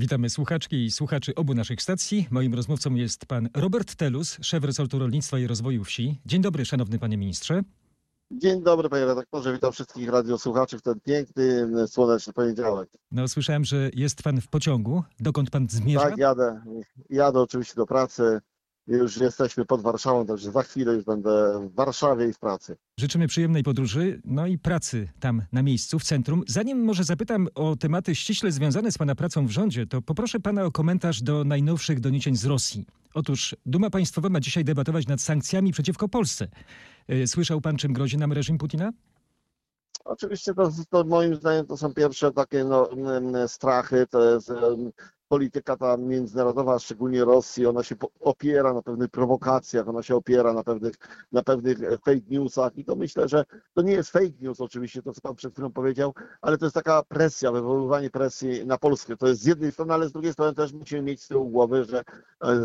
Witamy słuchaczki i słuchaczy obu naszych stacji. Moim rozmówcą jest pan Robert Telus, szef resortu rolnictwa i rozwoju wsi. Dzień dobry, szanowny panie ministrze. Dzień dobry panie redaktorze, witam wszystkich radiosłuchaczy w ten piękny, słoneczny poniedziałek. No słyszałem, że jest pan w pociągu. Dokąd pan zmierza? Tak, jadę, jadę oczywiście do pracy. Już jesteśmy pod Warszawą, także za chwilę już będę w Warszawie i w pracy. Życzymy przyjemnej podróży, no i pracy tam na miejscu, w centrum. Zanim może zapytam o tematy ściśle związane z pana pracą w rządzie, to poproszę pana o komentarz do najnowszych doniesień z Rosji. Otóż Duma Państwowa ma dzisiaj debatować nad sankcjami przeciwko Polsce. E, Słyszał pan, czym grozi nam reżim Putina? Oczywiście to, to moim zdaniem to są pierwsze takie no, strachy, to jest polityka ta międzynarodowa, szczególnie Rosji, ona się opiera na pewnych prowokacjach, ona się opiera na pewnych, na pewnych e, fake newsach i to myślę, że to nie jest fake news oczywiście, to co pan przed chwilą powiedział, ale to jest taka presja, wywoływanie presji na Polskę. To jest z jednej strony, ale z drugiej strony też musimy mieć z tyłu głowy, że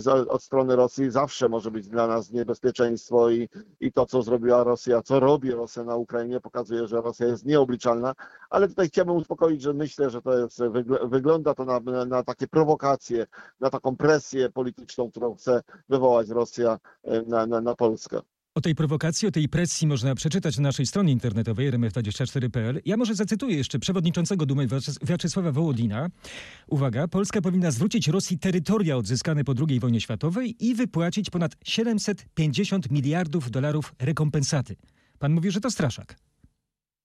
e, od strony Rosji zawsze może być dla nas niebezpieczeństwo i, i to, co zrobiła Rosja, co robi Rosja na Ukrainie, pokazuje, że Rosja jest nieobliczalna, ale tutaj chciałbym uspokoić, że myślę, że to jest, wygl- wygląda to na, na takie prowokacje, na taką presję polityczną, którą chce wywołać Rosja e, na, na, na Polskę. O tej prowokacji, o tej presji można przeczytać na naszej stronie internetowej rmf24.pl. Ja może zacytuję jeszcze przewodniczącego Dumy Wiacze- Wiaczesława Wołodina. Uwaga, Polska powinna zwrócić Rosji terytoria odzyskane po II wojnie światowej i wypłacić ponad 750 miliardów dolarów rekompensaty. Pan mówi, że to straszak.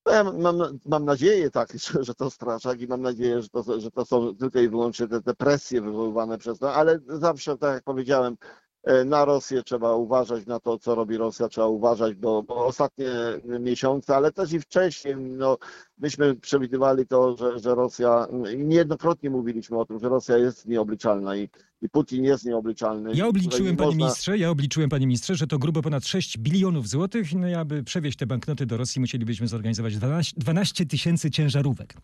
No Ja mam, mam nadzieję tak, że, to straszak i mam nadzieję, że to, że to są tylko i wyłącznie te, te presje wywoływane przez to, ale zawsze, tak jak powiedziałem, e, na Rosję trzeba uważać, na to, co robi Rosja, trzeba uważać, bo, bo ostatnie miesiące, ale też i wcześniej, no, myśmy przewidywali to, że, że Rosja, i niejednokrotnie mówiliśmy o tym, że Rosja jest nieobliczalna i, i Putin jest nieobliczalny. Ja obliczyłem, nie panie można- ministrze, ja obliczyłem, panie ministrze, że to grubo ponad 6 bilionów złotych. No i aby przewieźć te banknoty do Rosji, musielibyśmy zorganizować 12 12 tysięcy ciężarówek.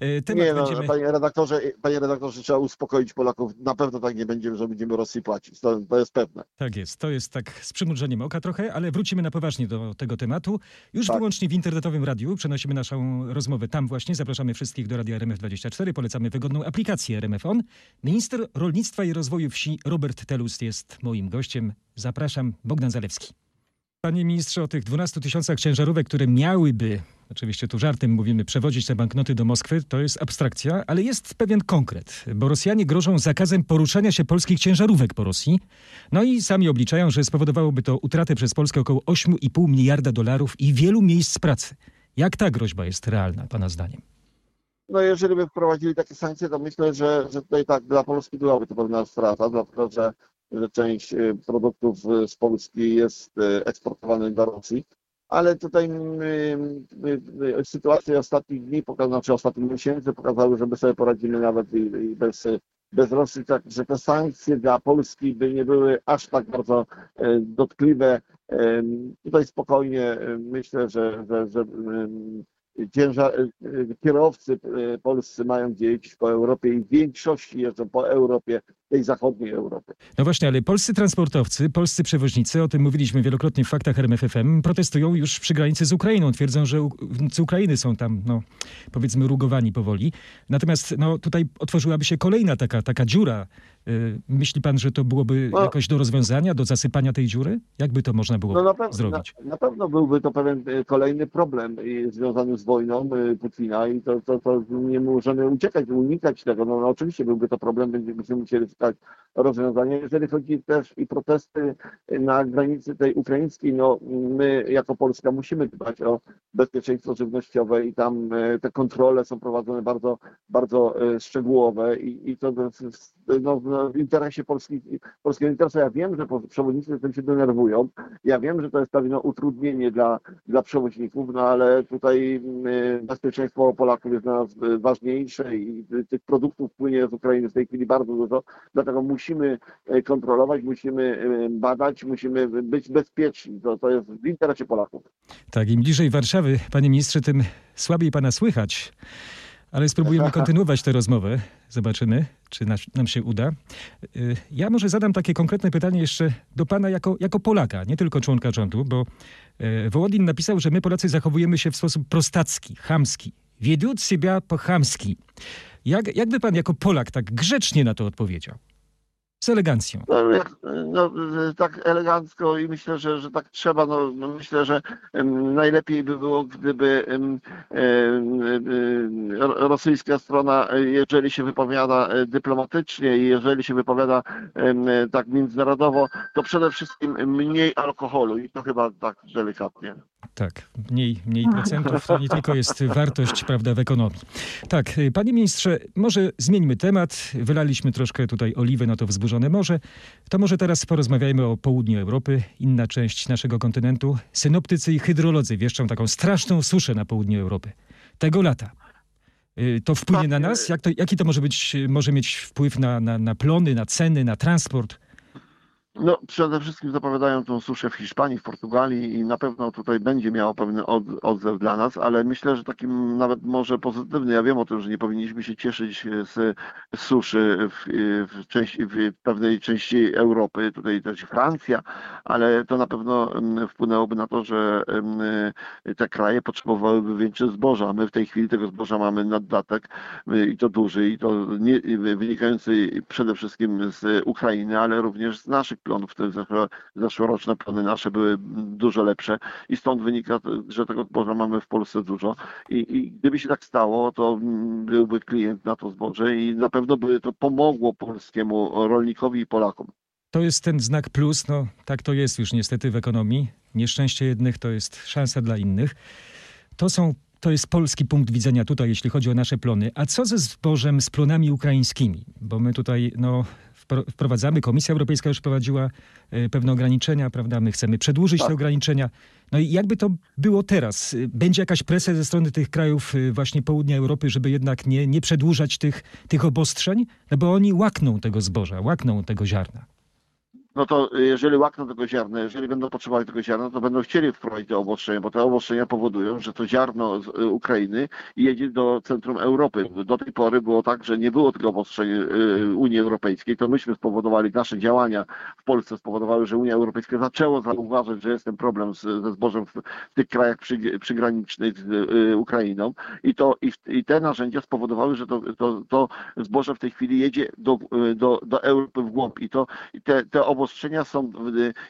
E, Temat Nie no, będziemy... panie redaktorze, panie redaktorze, trzeba uspokoić Polaków. Na pewno tak nie będziemy, że będziemy Rosji płacić. To, to jest pewne. Tak jest, to jest tak z przymrużeniem oka trochę, ale wrócimy na poważnie do tego tematu. Już Tak. wyłącznie w internetowym radiu przenosimy naszą rozmowę tam właśnie. Zapraszamy wszystkich do Radia RMF24. Polecamy wygodną aplikację RMF On. Minister Rolnictwa i Rozwoju Wsi Robert Telus jest moim gościem. Zapraszam, Bogdan Zalewski. Panie ministrze, o tych 12 tysiącach ciężarówek, które miałyby, oczywiście tu żartem mówimy, przewozić te banknoty do Moskwy, to jest abstrakcja, ale jest pewien konkret, bo Rosjanie grożą zakazem poruszania się polskich ciężarówek po Rosji. No i sami obliczają, że spowodowałoby to utratę przez Polskę około 8,5 miliarda dolarów i wielu miejsc pracy. Jak ta groźba jest realna, Pana zdaniem? No jeżeli by wprowadzili takie sankcje, to myślę, że, że tutaj tak dla Polski byłaby to pewna strata, dlatego że, że część e, produktów e, z Polski jest e, eksportowana do Rosji. Ale tutaj mm, y, y, sytuacje ostatnich dni, znaczy ostatnich miesięcy pokazały, że my sobie poradzimy nawet i, i bez, bez Rosji, tak, że te sankcje dla Polski by nie były aż tak bardzo dotkliwe. Tutaj spokojnie myślę, że, że, że ciężar, e, kierowcy e, polscy mają gdzie jeździć po Europie i w większości jeżdżą po Europie, tej zachodniej Europy. No właśnie, ale polscy transportowcy, polscy przewoźnicy, o tym mówiliśmy wielokrotnie w faktach RMFFM, protestują już przy granicy z Ukrainą. Twierdzą, że z Ukrainy są tam, no, powiedzmy, rugowani powoli. Natomiast no, tutaj otworzyłaby się kolejna taka, taka dziura. Y, Myśli pan, że to byłoby No. jakoś do rozwiązania, do zasypania tej dziury? Jakby to można było No na, pewno, na, zrobić? na pewno byłby to pewien e, kolejny problem e, związany z wojną Putina i to, to, to nie możemy uciekać, unikać tego. No, no oczywiście byłby to problem, będziemy musieli a, rozwiązania. Jeżeli chodzi też i protesty na granicy tej ukraińskiej, no my jako Polska musimy dbać o bezpieczeństwo żywnościowe i tam e, te kontrole są prowadzone bardzo, bardzo e, szczegółowe i, i to no, w interesie Polski, polskiego interesu. Ja wiem, że przewoźnicy tym się denerwują. Ja wiem, że to jest pewne utrudnienie dla, dla przewoźników, no ale tutaj mm, bezpieczeństwo Polaków jest dla nas e, ważniejsze i tych produktów płynie z Ukrainy w tej chwili bardzo dużo, dlatego musimy e, kontrolować, musimy e, badać, musimy być bezpieczni. To, to jest w interesie Polaków. Tak, im bliżej Warszawy, panie ministrze, tym słabiej pana słychać. Ale spróbujemy kontynuować tę rozmowę. Zobaczymy, czy nam się uda. Y, Ja może zadam takie konkretne pytanie jeszcze do pana jako, jako Polaka, nie tylko członka rządu, bo e, Wołodin napisał, że my Polacy zachowujemy się w sposób prostacki, chamski. Wiedut siebie po chamski. Jak, jakby pan jako Polak tak grzecznie na to odpowiedział? Z elegancją. No, no, tak elegancko i myślę, że, że tak trzeba. No, no myślę, że em, najlepiej by było, gdyby em, ro- rosyjska strona, jeżeli się wypowiada e, dyplomatycznie i jeżeli się wypowiada tak międzynarodowo, to przede wszystkim mniej alkoholu i to chyba tak delikatnie. Tak, mniej, mniej procentów to nie tylko jest wartość, prawda, w ekonomii. Tak, y, panie ministrze, może zmieńmy temat. Wylaliśmy troszkę tutaj oliwy na to wzburzone morze. To może teraz porozmawiajmy o południu Europy, inna część naszego kontynentu. Synoptycy i hydrolodzy wieszczą taką straszną suszę na południu Europy. Tego lata. Y, To wpłynie Tak, na nas? Jak to, jaki to może, być, może mieć wpływ na, na, na plony, na ceny, na transport? No, przede wszystkim zapowiadają tą suszę w Hiszpanii, w Portugalii i na pewno tutaj będzie miało pewny od, odzew dla nas, ale myślę, że takim nawet może pozytywny. Ja wiem o tym, że nie powinniśmy się cieszyć z suszy w, w, części, w pewnej części Europy, tutaj też Francja, ale to na pewno mm, wpłynęłoby na to, że mm, te kraje potrzebowałyby więcej zboża. My w tej chwili tego zboża mamy naddatek i to duży, i to nie, wynikający przede wszystkim z Ukrainy, ale również z naszych plonów. Te zeszłoroczne plony nasze były dużo lepsze i stąd wynika, że tego zboża mamy w Polsce dużo. I, i gdyby się tak stało, to byłby klient na to zboże i na pewno by to pomogło polskiemu rolnikowi i Polakom. To jest ten znak plus, no tak to jest już niestety w ekonomii. Nieszczęście jednych to jest szansa dla innych. To są, to jest polski punkt widzenia tutaj, jeśli chodzi o nasze plony. A co ze zbożem, z plonami ukraińskimi? Bo my tutaj, no, wprowadzamy, Komisja Europejska już wprowadziła e, pewne ograniczenia, prawda? My chcemy przedłużyć te Tak. ograniczenia. No i jakby to było teraz? Y, Będzie jakaś presja ze strony tych krajów y, właśnie południa Europy, żeby jednak nie, nie przedłużać tych, tych obostrzeń? No bo oni łakną tego zboża, łakną tego ziarna. No to jeżeli łakną tego ziarna, jeżeli będą potrzebowali tego ziarna, to będą chcieli wprowadzić te obostrzenia, bo te obostrzenia powodują, że to ziarno z y, Ukrainy jedzie do centrum Europy. Do tej pory było tak, że nie było tego obostrzeń y, Unii Europejskiej. To myśmy spowodowali, nasze działania w Polsce spowodowały, że Unia Europejska zaczęła zauważyć, że jest ten problem z, ze zbożem w, w tych krajach przy, przygranicznych z y, Ukrainą i, to, i, i te narzędzia spowodowały, że to, to, to zboże w tej chwili jedzie do, y, do, do Europy w głąb i to i te, te obostrzenia są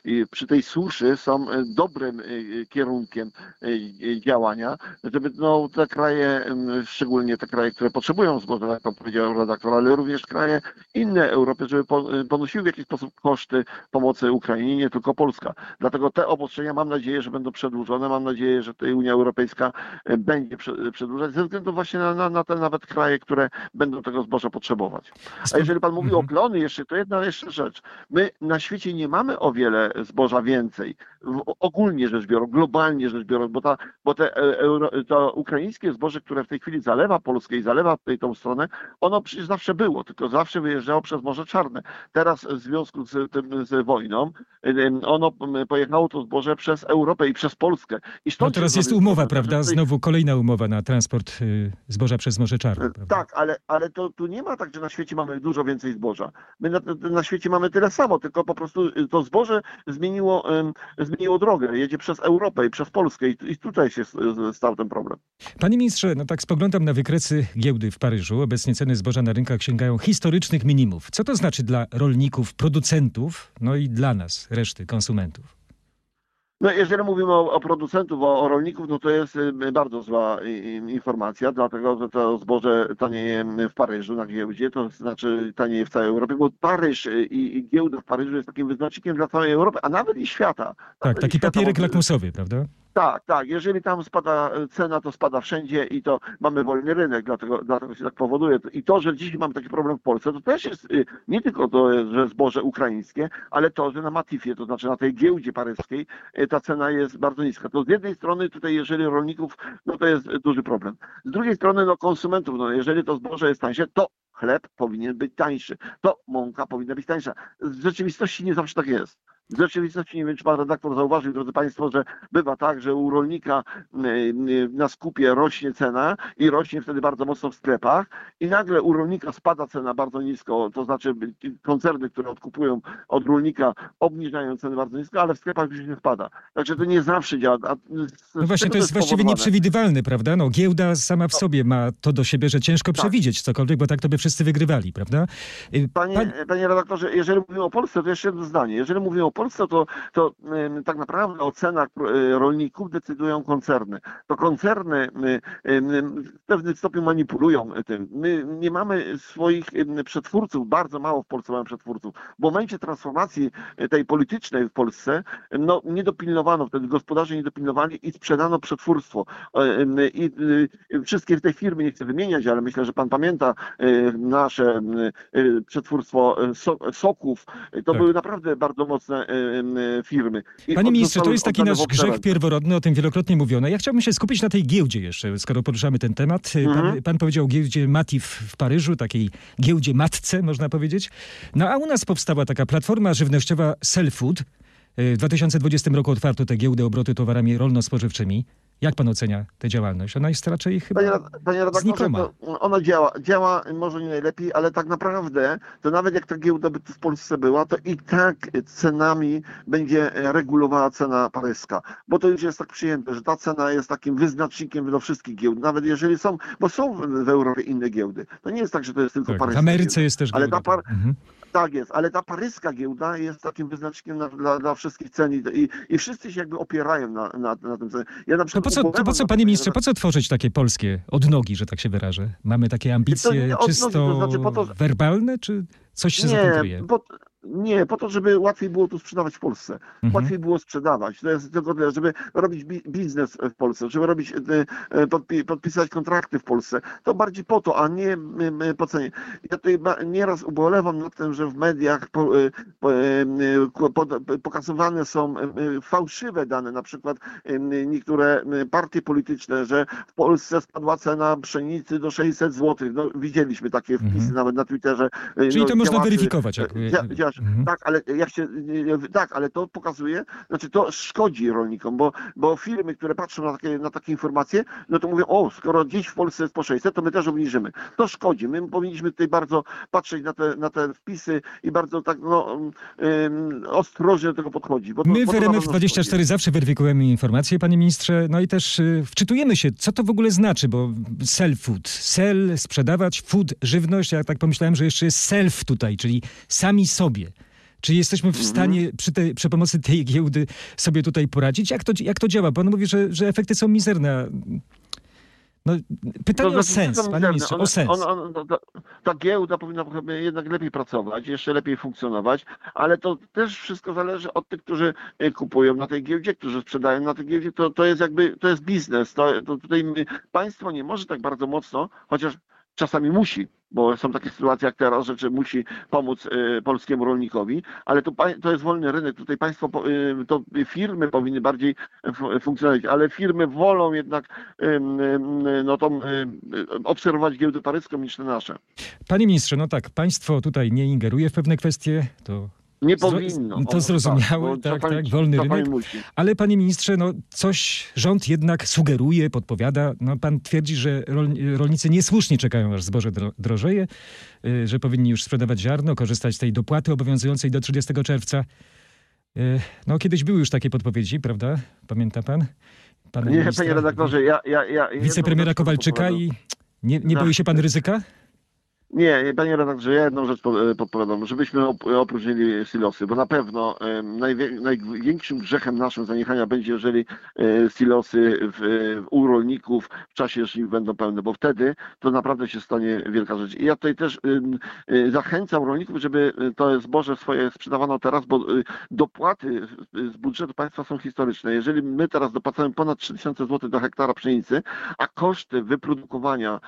y, y, przy tej suszy są y, dobrym kierunkiem działania, żeby no, te kraje, y, szczególnie te kraje, które potrzebują zboża, jak to powiedział redaktor, ale również kraje inne Europy, żeby po- ponosiły w jakiś sposób koszty pomocy Ukrainie, nie tylko Polska. Dlatego te obostrzenia mam nadzieję, że będą przedłużone. Mam nadzieję, że tutaj Unia Europejska będzie prze- przedłużać ze względu właśnie na, na, na te nawet kraje, które będą tego zboża potrzebować. A jeżeli pan mówi o Mhm. plony jeszcze, to jedna jeszcze rzecz. My na świecie nie mamy o wiele zboża więcej. Ogólnie rzecz biorąc, globalnie rzecz biorąc, bo, ta, bo te, e, to ukraińskie zboże, które w tej chwili zalewa Polskę i zalewa tutaj tą stronę, ono przecież zawsze było, tylko zawsze wyjeżdżało przez Morze Czarne. Teraz w związku z tym, z wojną, ono pojechało to zboże przez Europę i przez Polskę. I No teraz jest umowa, prawda? Znowu kolejna umowa na transport y, zboża przez Morze Czarne. Prawda? tak, ale, ale to tu nie ma tak, że na świecie mamy dużo więcej zboża. My na, na świecie mamy tyle samo, tylko po prostu y, to zboże zmieniło, zmieniło drogę, jedzie przez Europę i przez Polskę i, i tutaj się stał ten problem. Panie ministrze, no tak spoglądam na wykresy giełdy w Paryżu. Obecnie ceny zboża na rynkach sięgają historycznych minimów. Co to znaczy dla rolników, producentów, no i dla nas, reszty konsumentów? No jeżeli mówimy o, o producentów, o, o rolników, no to jest y, bardzo zła i- i- informacja, dlatego że to zboże tanieje w Paryżu na giełdzie, to znaczy tanieje w całej Europie, bo Paryż y, i, i giełda w Paryżu jest takim wyznacznikiem dla całej Europy, a nawet i świata. Tak, Nawet taki świata papierek lakmusowy, prawda? Tak, tak. Jeżeli tam spada cena, to spada wszędzie i to mamy wolny rynek, dlatego, dlatego się tak powoduje. I to, że dzisiaj mamy taki problem w Polsce, to też jest y, nie tylko to, że zboże ukraińskie, ale to, że na Matifie, to znaczy na tej giełdzie paryskiej, y, ta cena jest bardzo niska. To z jednej strony tutaj, jeżeli rolników, no to jest duży problem. Z drugiej strony, no konsumentów, no jeżeli to zboże jest tańsze, to chleb powinien być tańszy, to mąka powinna być tańsza. W rzeczywistości nie zawsze tak jest. W rzeczywistości nie wiem, czy pan redaktor zauważył, drodzy państwo, że bywa tak, że u rolnika y, y, na skupie rośnie cena i rośnie wtedy bardzo mocno w sklepach i nagle u rolnika spada cena bardzo nisko, to znaczy koncerny, które odkupują od rolnika obniżają ceny bardzo nisko, ale w sklepach już nie spada. Także to nie zawsze działa. No właśnie, to jest właściwie spowodowane? nieprzewidywalne, prawda? No, giełda sama w No. sobie ma to do siebie, że ciężko Tak. przewidzieć cokolwiek, bo tak to by wszyscy wygrywali, prawda? Y, Panie, pan- panie redaktorze, jeżeli mówimy o Polsce, to jeszcze jedno zdanie. Jeżeli mówimy o Polsce, to, to tak naprawdę o cenach e, rolników decydują koncerny. To koncerny w pewnym stopniu manipulują tym. My nie mamy swoich przetwórców, bardzo mało w Polsce mamy przetwórców. W momencie transformacji e, tej politycznej w Polsce, no nie dopilnowano wtedy, gospodarze nie dopilnowali i sprzedano przetwórstwo. E, I wszystkie te firmy, nie chcę wymieniać, ale myślę, że pan pamięta nasze przetwórstwo so, soków. To Tak. były naprawdę bardzo mocne firmy. I Panie ministrze, to jest taki nasz grzech pierworodny, o tym wielokrotnie mówiono. Ja chciałbym się skupić na tej giełdzie jeszcze, skoro poruszamy ten temat. Pan, Mhm. pan powiedział o giełdzie Matif w Paryżu, takiej giełdzie matce, można powiedzieć. No a u nas powstała taka platforma żywnościowa Selfood. W 2020 roku otwarto tę giełdę obrotu towarami rolno-spożywczymi. Jak pan ocenia tę działalność? Ona jest raczej chyba Panie, panie znikoma. ona działa. Działa może nie najlepiej, ale tak naprawdę, to nawet jak ta giełda by tu w Polsce była, to i tak cenami będzie regulowała cena paryska. Bo to już jest tak przyjęte, że ta cena jest takim wyznacznikiem do wszystkich giełd. Nawet jeżeli są, bo są w, w Europie inne giełdy. To nie jest tak, że to jest tylko Tak, w paryska Ameryce giełda. jest też Ale giełda. ta par- Mhm. Tak jest, ale ta paryska giełda jest takim wyznacznikiem na, dla, dla wszystkich cen i, i, wszyscy się jakby opierają na, na, na tym cenie. Ja na To po co, to po co panie ministrze, po co tworzyć takie polskie odnogi, że tak się wyrażę? Mamy takie ambicje odnogi, to czysto znaczy to, że- werbalne, czy coś się Nie, kryje? po, nie, po to, żeby łatwiej było tu sprzedawać w Polsce. Mhm. Łatwiej było sprzedawać. To jest tylko tyle, żeby robić bi- biznes w Polsce, żeby robić, e, e, podpi- podpisać kontrakty w Polsce. To bardziej po to, a nie po cenie. Ja tutaj nieraz ubolewam nad tym, że w mediach e, pokazywane są fałszywe dane, na przykład niektóre partie polityczne, że w Polsce spadła cena pszenicy do 600 zł. No, widzieliśmy takie wpisy Mhm. nawet na Twitterze. Czyli no, to można działaczy, weryfikować. Jak, Dzia- działaczy. Mhm. Tak, ale jak się, tak, ale to pokazuje, znaczy to szkodzi rolnikom, bo, bo firmy, które patrzą na takie, na takie informacje, no to mówią, o, skoro gdzieś w Polsce jest po 600, to my też obniżymy. To szkodzi. My powinniśmy tutaj bardzo patrzeć na te, na te wpisy i bardzo tak, no, um, ostrożnie do tego podchodzić. To, My w to na RMF pewno 24 szkodzi. zawsze weryfikujemy informacje, panie ministrze, no i też y, wczytujemy się, co to w ogóle znaczy, bo sell food, sell, sprzedawać, food, żywność, ja tak pomyślałem, że jeszcze jest self tutaj, czyli sami sobie. Czy jesteśmy w Mhm. stanie przy, tej, przy pomocy tej giełdy sobie tutaj poradzić? Jak to, jak to działa? Pan mówi, że, że efekty są mizerne. No, pytanie To o znaczy, sens, panie ministrze, o sens. to- ta giełda powinna jednak lepiej pracować, jeszcze lepiej funkcjonować, ale to też wszystko zależy od tych, którzy e, kupują na tej giełdzie, którzy sprzedają na tej giełdzie. To, to jest jakby, to jest biznes. To, to tutaj my- państwo nie może tak bardzo mocno, chociaż czasami musi, bo są takie sytuacje jak teraz, że czy musi pomóc e, polskiemu rolnikowi, ale to, to jest wolny rynek. Tutaj państwo, e, to firmy powinny bardziej funkcjonować, ale firmy wolą jednak no tą, em, obserwować giełdę paryską niż te nasze. Panie ministrze, no tak, państwo tutaj nie ingeruje w pewne kwestie, to Nie powinno. to zrozumiałe, tak, czasami- tak, wolny rynek. Ale panie ministrze, no coś rząd jednak sugeruje, podpowiada. No, pan twierdzi, że rol, rolnicy niesłusznie czekają, aż zboże dro, drożeje, y, że powinni już sprzedawać ziarno, korzystać z tej dopłaty obowiązującej do 30 czerwca. Y, No kiedyś były już takie podpowiedzi, prawda? Pamięta pan? Pana Nie, ministra, panie redaktorze, ja... ja, ja Wicepremiera Kowalczyka i nie, nie boi się pan ryzyka? Nie, nie, panie redaktorze, ja jedną rzecz e, podpowiadam, żebyśmy op- opróżnili silosy, bo na pewno największym grzechem naszym zaniechania będzie, jeżeli e, silosy w, e, u rolników w czasie żniw będą pełne, bo wtedy to naprawdę się stanie wielka rzecz. I ja tutaj też e, zachęcam rolników, żeby e, to zboże swoje sprzedawano teraz, bo e, dopłaty z- budżetu państwa są historyczne. Jeżeli my teraz dopłacamy ponad 3000 zł do hektara pszenicy, a koszty wyprodukowania,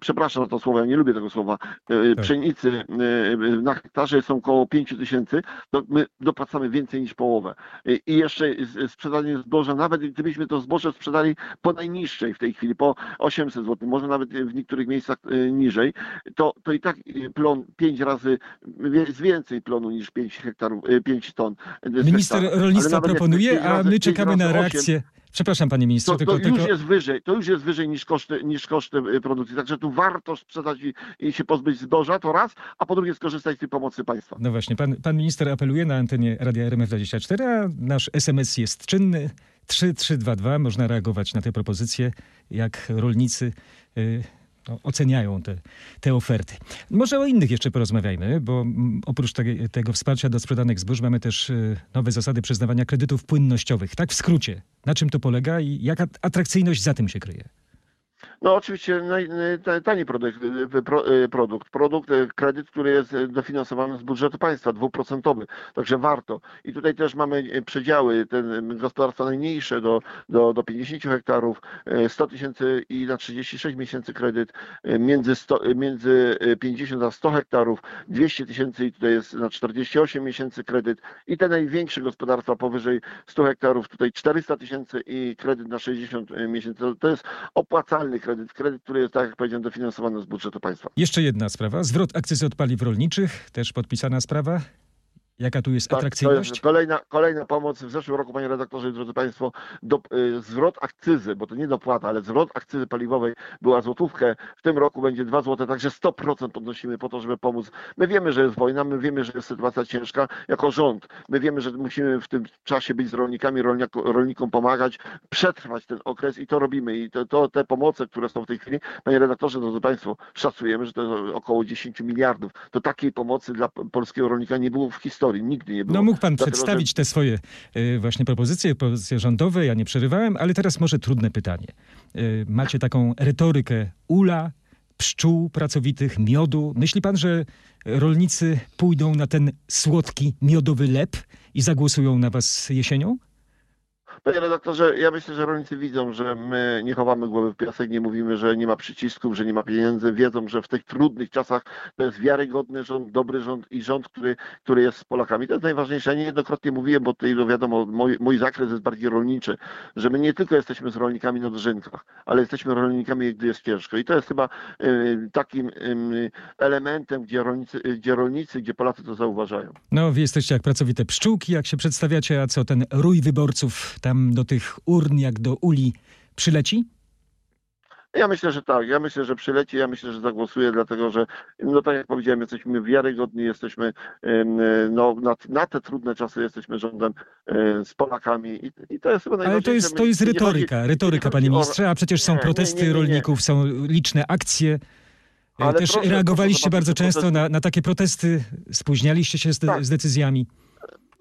przepraszam za to słowo, ja nie lubię tego słowa, Częstochowa e, Tak. pszenicy e, na hektarze są około 5 tysięcy, to my dopłacamy więcej niż połowę. E, I jeszcze sprzedanie zboża, nawet gdybyśmy to zboże sprzedali po najniższej w tej chwili, po 800 zł, może nawet w niektórych miejscach e, niżej, to, to i tak e, plon 5 razy jest więcej plonu niż 5 hektarów, e, 5 ton. Minister hektara. Rolnictwa proponuje, a my czekamy na reakcję. Przepraszam, panie ministrze, to, tylko, to już tylko jest wyżej, to już jest wyżej niż koszty, niż koszty y, produkcji. Także tu warto sprzedać i, i się pozbyć zboża, to raz, a po drugie skorzystać z tej pomocy państwa. No właśnie, pan, pan minister apeluje na antenie Radia RMF24, a nasz SMS jest czynny 3322. Można reagować na te propozycje, jak rolnicy y, no, oceniają te, te oferty. Może o innych jeszcze porozmawiajmy, bo oprócz te, tego wsparcia do sprzedanych zbóż mamy też y, nowe zasady przyznawania kredytów płynnościowych. Tak w skrócie, na czym to polega i jaka atrakcyjność za tym się kryje? No oczywiście naj, naj- ta- tani produkt, y, pro, y, produkt, produkt, y, kredyt, który jest y, dofinansowany z budżetu państwa, dwuprocentowy, także warto. I tutaj też mamy przedziały, ten gospodarstwa najmniejsze do, do, do 50 hektarów, y, 100 tysięcy i na 36 miesięcy kredyt, między, 100, y, między y, 50 a 100 hektarów, 200 tysięcy i tutaj jest na 48 miesięcy kredyt i te największe gospodarstwa powyżej 100 hektarów, tutaj 400 tysięcy i kredyt na 60 miesięcy. To jest opłacalny kredyt, kredyt, który jest, tak jak powiedziałem, dofinansowany z budżetu państwa. Jeszcze jedna sprawa, zwrot akcyzy od paliw rolniczych, też podpisana sprawa. Jaka tu jest Tak, to atrakcyjność? jest kolejna, kolejna pomoc. W zeszłym roku, panie redaktorze, drodzy państwo, do, y, zwrot akcyzy, bo to nie dopłata, ale zwrot akcyzy paliwowej była złotówkę. W tym roku będzie 2 złote, także 100% podnosimy po to, żeby pomóc. My wiemy, że jest wojna, my wiemy, że jest sytuacja ciężka jako rząd. My wiemy, że musimy w tym czasie być z rolnikami, rolniako, rolnikom pomagać, przetrwać ten okres i to robimy. I to, to te pomoce, które są w tej chwili, panie redaktorze, drodzy państwo, szacujemy, że to jest około 10 miliardów. To takiej pomocy dla polskiego rolnika nie było w historii, nigdy nie było. No mógł pan Dlatego, przedstawić te swoje y, właśnie propozycje, propozycje rządowe, ja nie przerywałem, ale teraz może trudne pytanie. Y, macie taką retorykę ula, pszczół pracowitych, miodu. Myśli pan, że rolnicy pójdą na ten słodki, miodowy lep i zagłosują na was jesienią? Panie redaktorze, ja myślę, że rolnicy widzą, że my nie chowamy głowy w piasek, nie mówimy, że nie ma przycisków, że nie ma pieniędzy. Wiedzą, że w tych trudnych czasach to jest wiarygodny rząd, dobry rząd i rząd, który, który jest z Polakami. To jest najważniejsze. Ja niejednokrotnie mówiłem, bo tutaj no wiadomo, mój, mój zakres jest bardziej rolniczy, że my nie tylko jesteśmy z rolnikami na dożynkach, ale jesteśmy rolnikami, gdy jest ciężko. I to jest chyba y, takim y, elementem, gdzie rolnicy, gdzie rolnicy, gdzie Polacy to zauważają. No, wy jesteście jak pracowite pszczółki, jak się przedstawiacie, a co ten rój wyborców tam do tych urn, jak do uli, przyleci? Ja myślę, że tak. Ja myślę, że przyleci, ja myślę, że zagłosuje, dlatego że, no tak jak powiedziałem, jesteśmy wiarygodni, jesteśmy no, na, na te trudne czasy jesteśmy rządem z Polakami i, i to jest chyba Ale to najważniejsze. jest, to jest nie chodzi- retoryka, retoryka, nie panie ministrze, a przecież są Nie, protesty nie, nie, rolników, są liczne akcje. E, Ale Też proszę- reagowaliście proszę bardzo często na, na takie protesty, spóźnialiście się z, de- Tak. z decyzjami.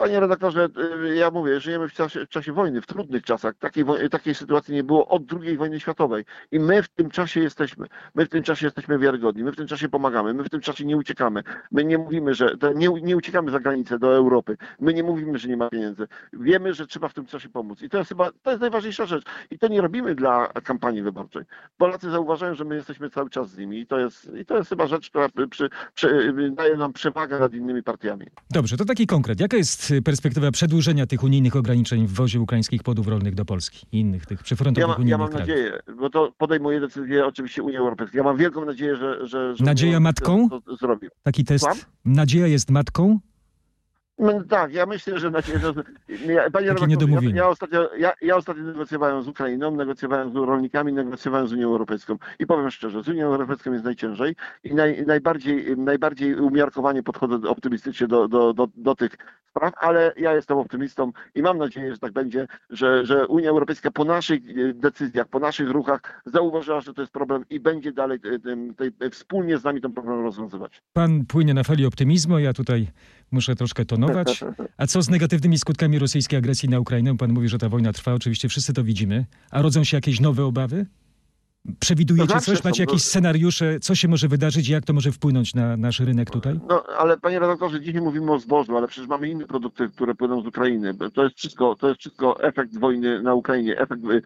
Panie redaktorze, y, ja mówię, żyjemy w czasie, w czasie wojny, w trudnych czasach. Takiej, takiej sytuacji nie było od II wojny światowej. I my w tym czasie jesteśmy. My w tym czasie jesteśmy wiarygodni. My w tym czasie pomagamy. My w tym czasie nie uciekamy. My nie mówimy, że nie, nie uciekamy za granicę do Europy. My nie mówimy, że nie ma pieniędzy. Wiemy, że trzeba w tym czasie pomóc. I to jest chyba to jest najważniejsza rzecz. I to nie robimy dla kampanii wyborczej. Polacy zauważają, że my jesteśmy cały czas z nimi. I to jest, i to jest chyba rzecz, która przy, przy, daje nam przewagę nad innymi partiami. Dobrze, to taki konkret. Jaka jest y, perspektywa przedłużenia tych unijnych ograniczeń w wozie ukraińskich płodów rolnych do Polski i innych tych Ja, przyfrontowych ma, unijnych ja mam krajów? nadzieję, bo to podejmuje decyzję oczywiście Unia Europejska. Ja mam wielką nadzieję, że. że, że Nadzieja matką? To zrobi. Taki test. Słucham? Nadzieja jest matką? No, tak, ja myślę, że że. Ja, panie niedomówienie. ja, ja, ostatnio, ja, ja ostatnio negocjowałem z Ukrainą, negocjowałem z rolnikami, negocjowałem z Unią Europejską. I powiem szczerze, z Unią Europejską jest najciężej i naj, najbardziej, najbardziej umiarkowanie podchodzę optymistycznie do, do, do, do tych spraw, ale ja jestem optymistą i mam nadzieję, że tak będzie, że, że Unia Europejska po naszych e, decyzjach, po naszych ruchach zauważyła, że to jest problem i będzie dalej e, tej, wspólnie z nami ten problem rozwiązywać. Pan płynie na fali optymizmu, ja tutaj muszę troszkę tonować. A co z negatywnymi skutkami rosyjskiej agresji na Ukrainę? Pan mówi, że ta wojna trwa, oczywiście wszyscy to widzimy. A rodzą się jakieś nowe obawy? Przewidujecie zawsze coś? Macie no- jakieś scenariusze? Co się może wydarzyć i jak to może wpłynąć na nasz rynek tutaj? No, ale panie redaktorze, dzisiaj mówimy o zbożu, ale przecież mamy inne produkty, które płyną z Ukrainy. To jest wszystko, to jest wszystko efekt wojny na Ukrainie, efekt y,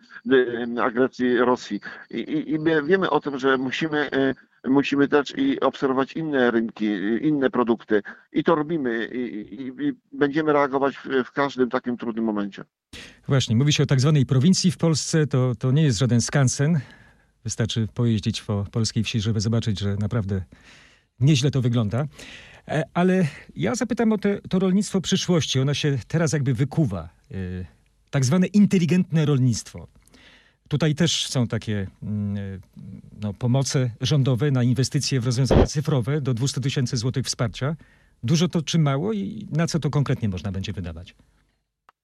y, agresji Rosji. I, i, i my wiemy o tym, że musimy y, musimy też i obserwować inne rynki, inne produkty i to robimy i, i, i będziemy reagować w, w każdym takim trudnym momencie. Właśnie, mówi się o tak zwanej prowincji w Polsce, to, to nie jest żaden skansen. Wystarczy pojeździć po polskiej wsi, żeby zobaczyć, że naprawdę nieźle to wygląda. E, Ale ja zapytam o te, to rolnictwo przyszłości. Ono się teraz jakby wykuwa. E, Tak zwane inteligentne rolnictwo. Tutaj też są takie mm, e, no, pomoce rządowe na inwestycje w rozwiązania cyfrowe do 200 tysięcy złotych wsparcia. Dużo to czy mało i na co to konkretnie można będzie wydawać?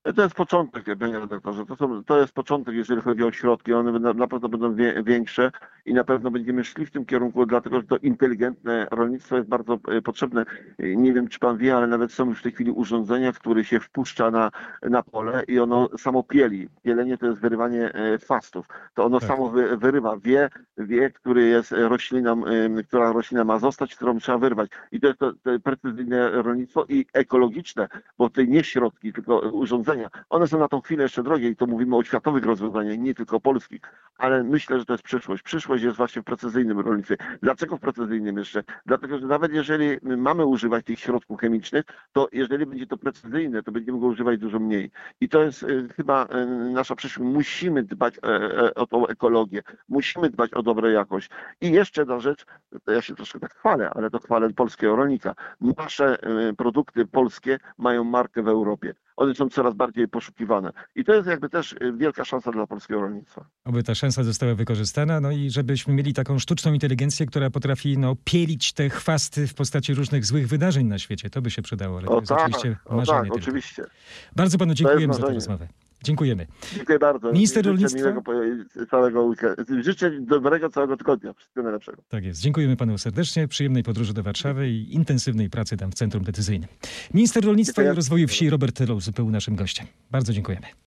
To jest początek, panie redaktorze. To, są, to jest początek, jeżeli chodzi o środki. One będą, na pewno będą wie, większe i na pewno będziemy szli w tym kierunku, dlatego że to inteligentne rolnictwo jest bardzo e, potrzebne. E, Nie wiem, czy pan wie, ale nawet są już w tej chwili urządzenia, które się wpuszcza na, na pole i ono samo pieli. Pielenie to jest wyrywanie e, chwastów. To ono Tak. samo wy, wyrywa, wie, wie, który jest rośliną, która roślina ma zostać, którą trzeba wyrwać. I to jest to, to precyzyjne rolnictwo i ekologiczne, bo to nie środki, tylko urządzenia. One są na tą chwilę jeszcze drogie i to mówimy o światowych rozwiązaniach, nie tylko polskich, ale myślę, że to jest przyszłość. Przyszłość jest właśnie w precyzyjnym rolnictwie. Dlaczego w precyzyjnym jeszcze? Dlatego, że nawet jeżeli mamy używać tych środków chemicznych, to jeżeli będzie to precyzyjne, to będziemy go używać dużo mniej. I to jest y, chyba y, nasza przyszłość. Musimy dbać e, e, o tą ekologię, musimy dbać o dobrą jakość. I jeszcze jedna rzecz, ja się troszkę tak chwalę, ale to chwalę polskiego rolnika. Nasze y, produkty polskie mają markę w Europie. One są coraz bardziej poszukiwane. I to jest jakby też y, wielka szansa dla polskiego rolnictwa. Oby ta szansa została wykorzystana, no i żebyśmy mieli taką sztuczną inteligencję, która potrafi no, pielić te chwasty w postaci różnych złych wydarzeń na świecie. To by się przydało, ale to O jest tak, oczywiście o marzenie tak, tylko. oczywiście. Bardzo panu dziękujemy za tę rozmowę. Dziękujemy. Dziękuję bardzo. Minister Życzę rolnictwa? Całego. Życzę dobrego całego tygodnia. Wszystkiego najlepszego. Tak jest. Dziękujemy panu serdecznie, przyjemnej podróży do Warszawy i intensywnej pracy tam w Centrum Decyzyjnym. Minister Rolnictwa Dziękuję. i Rozwoju Wsi Robert Telous był naszym gościem. Bardzo dziękujemy.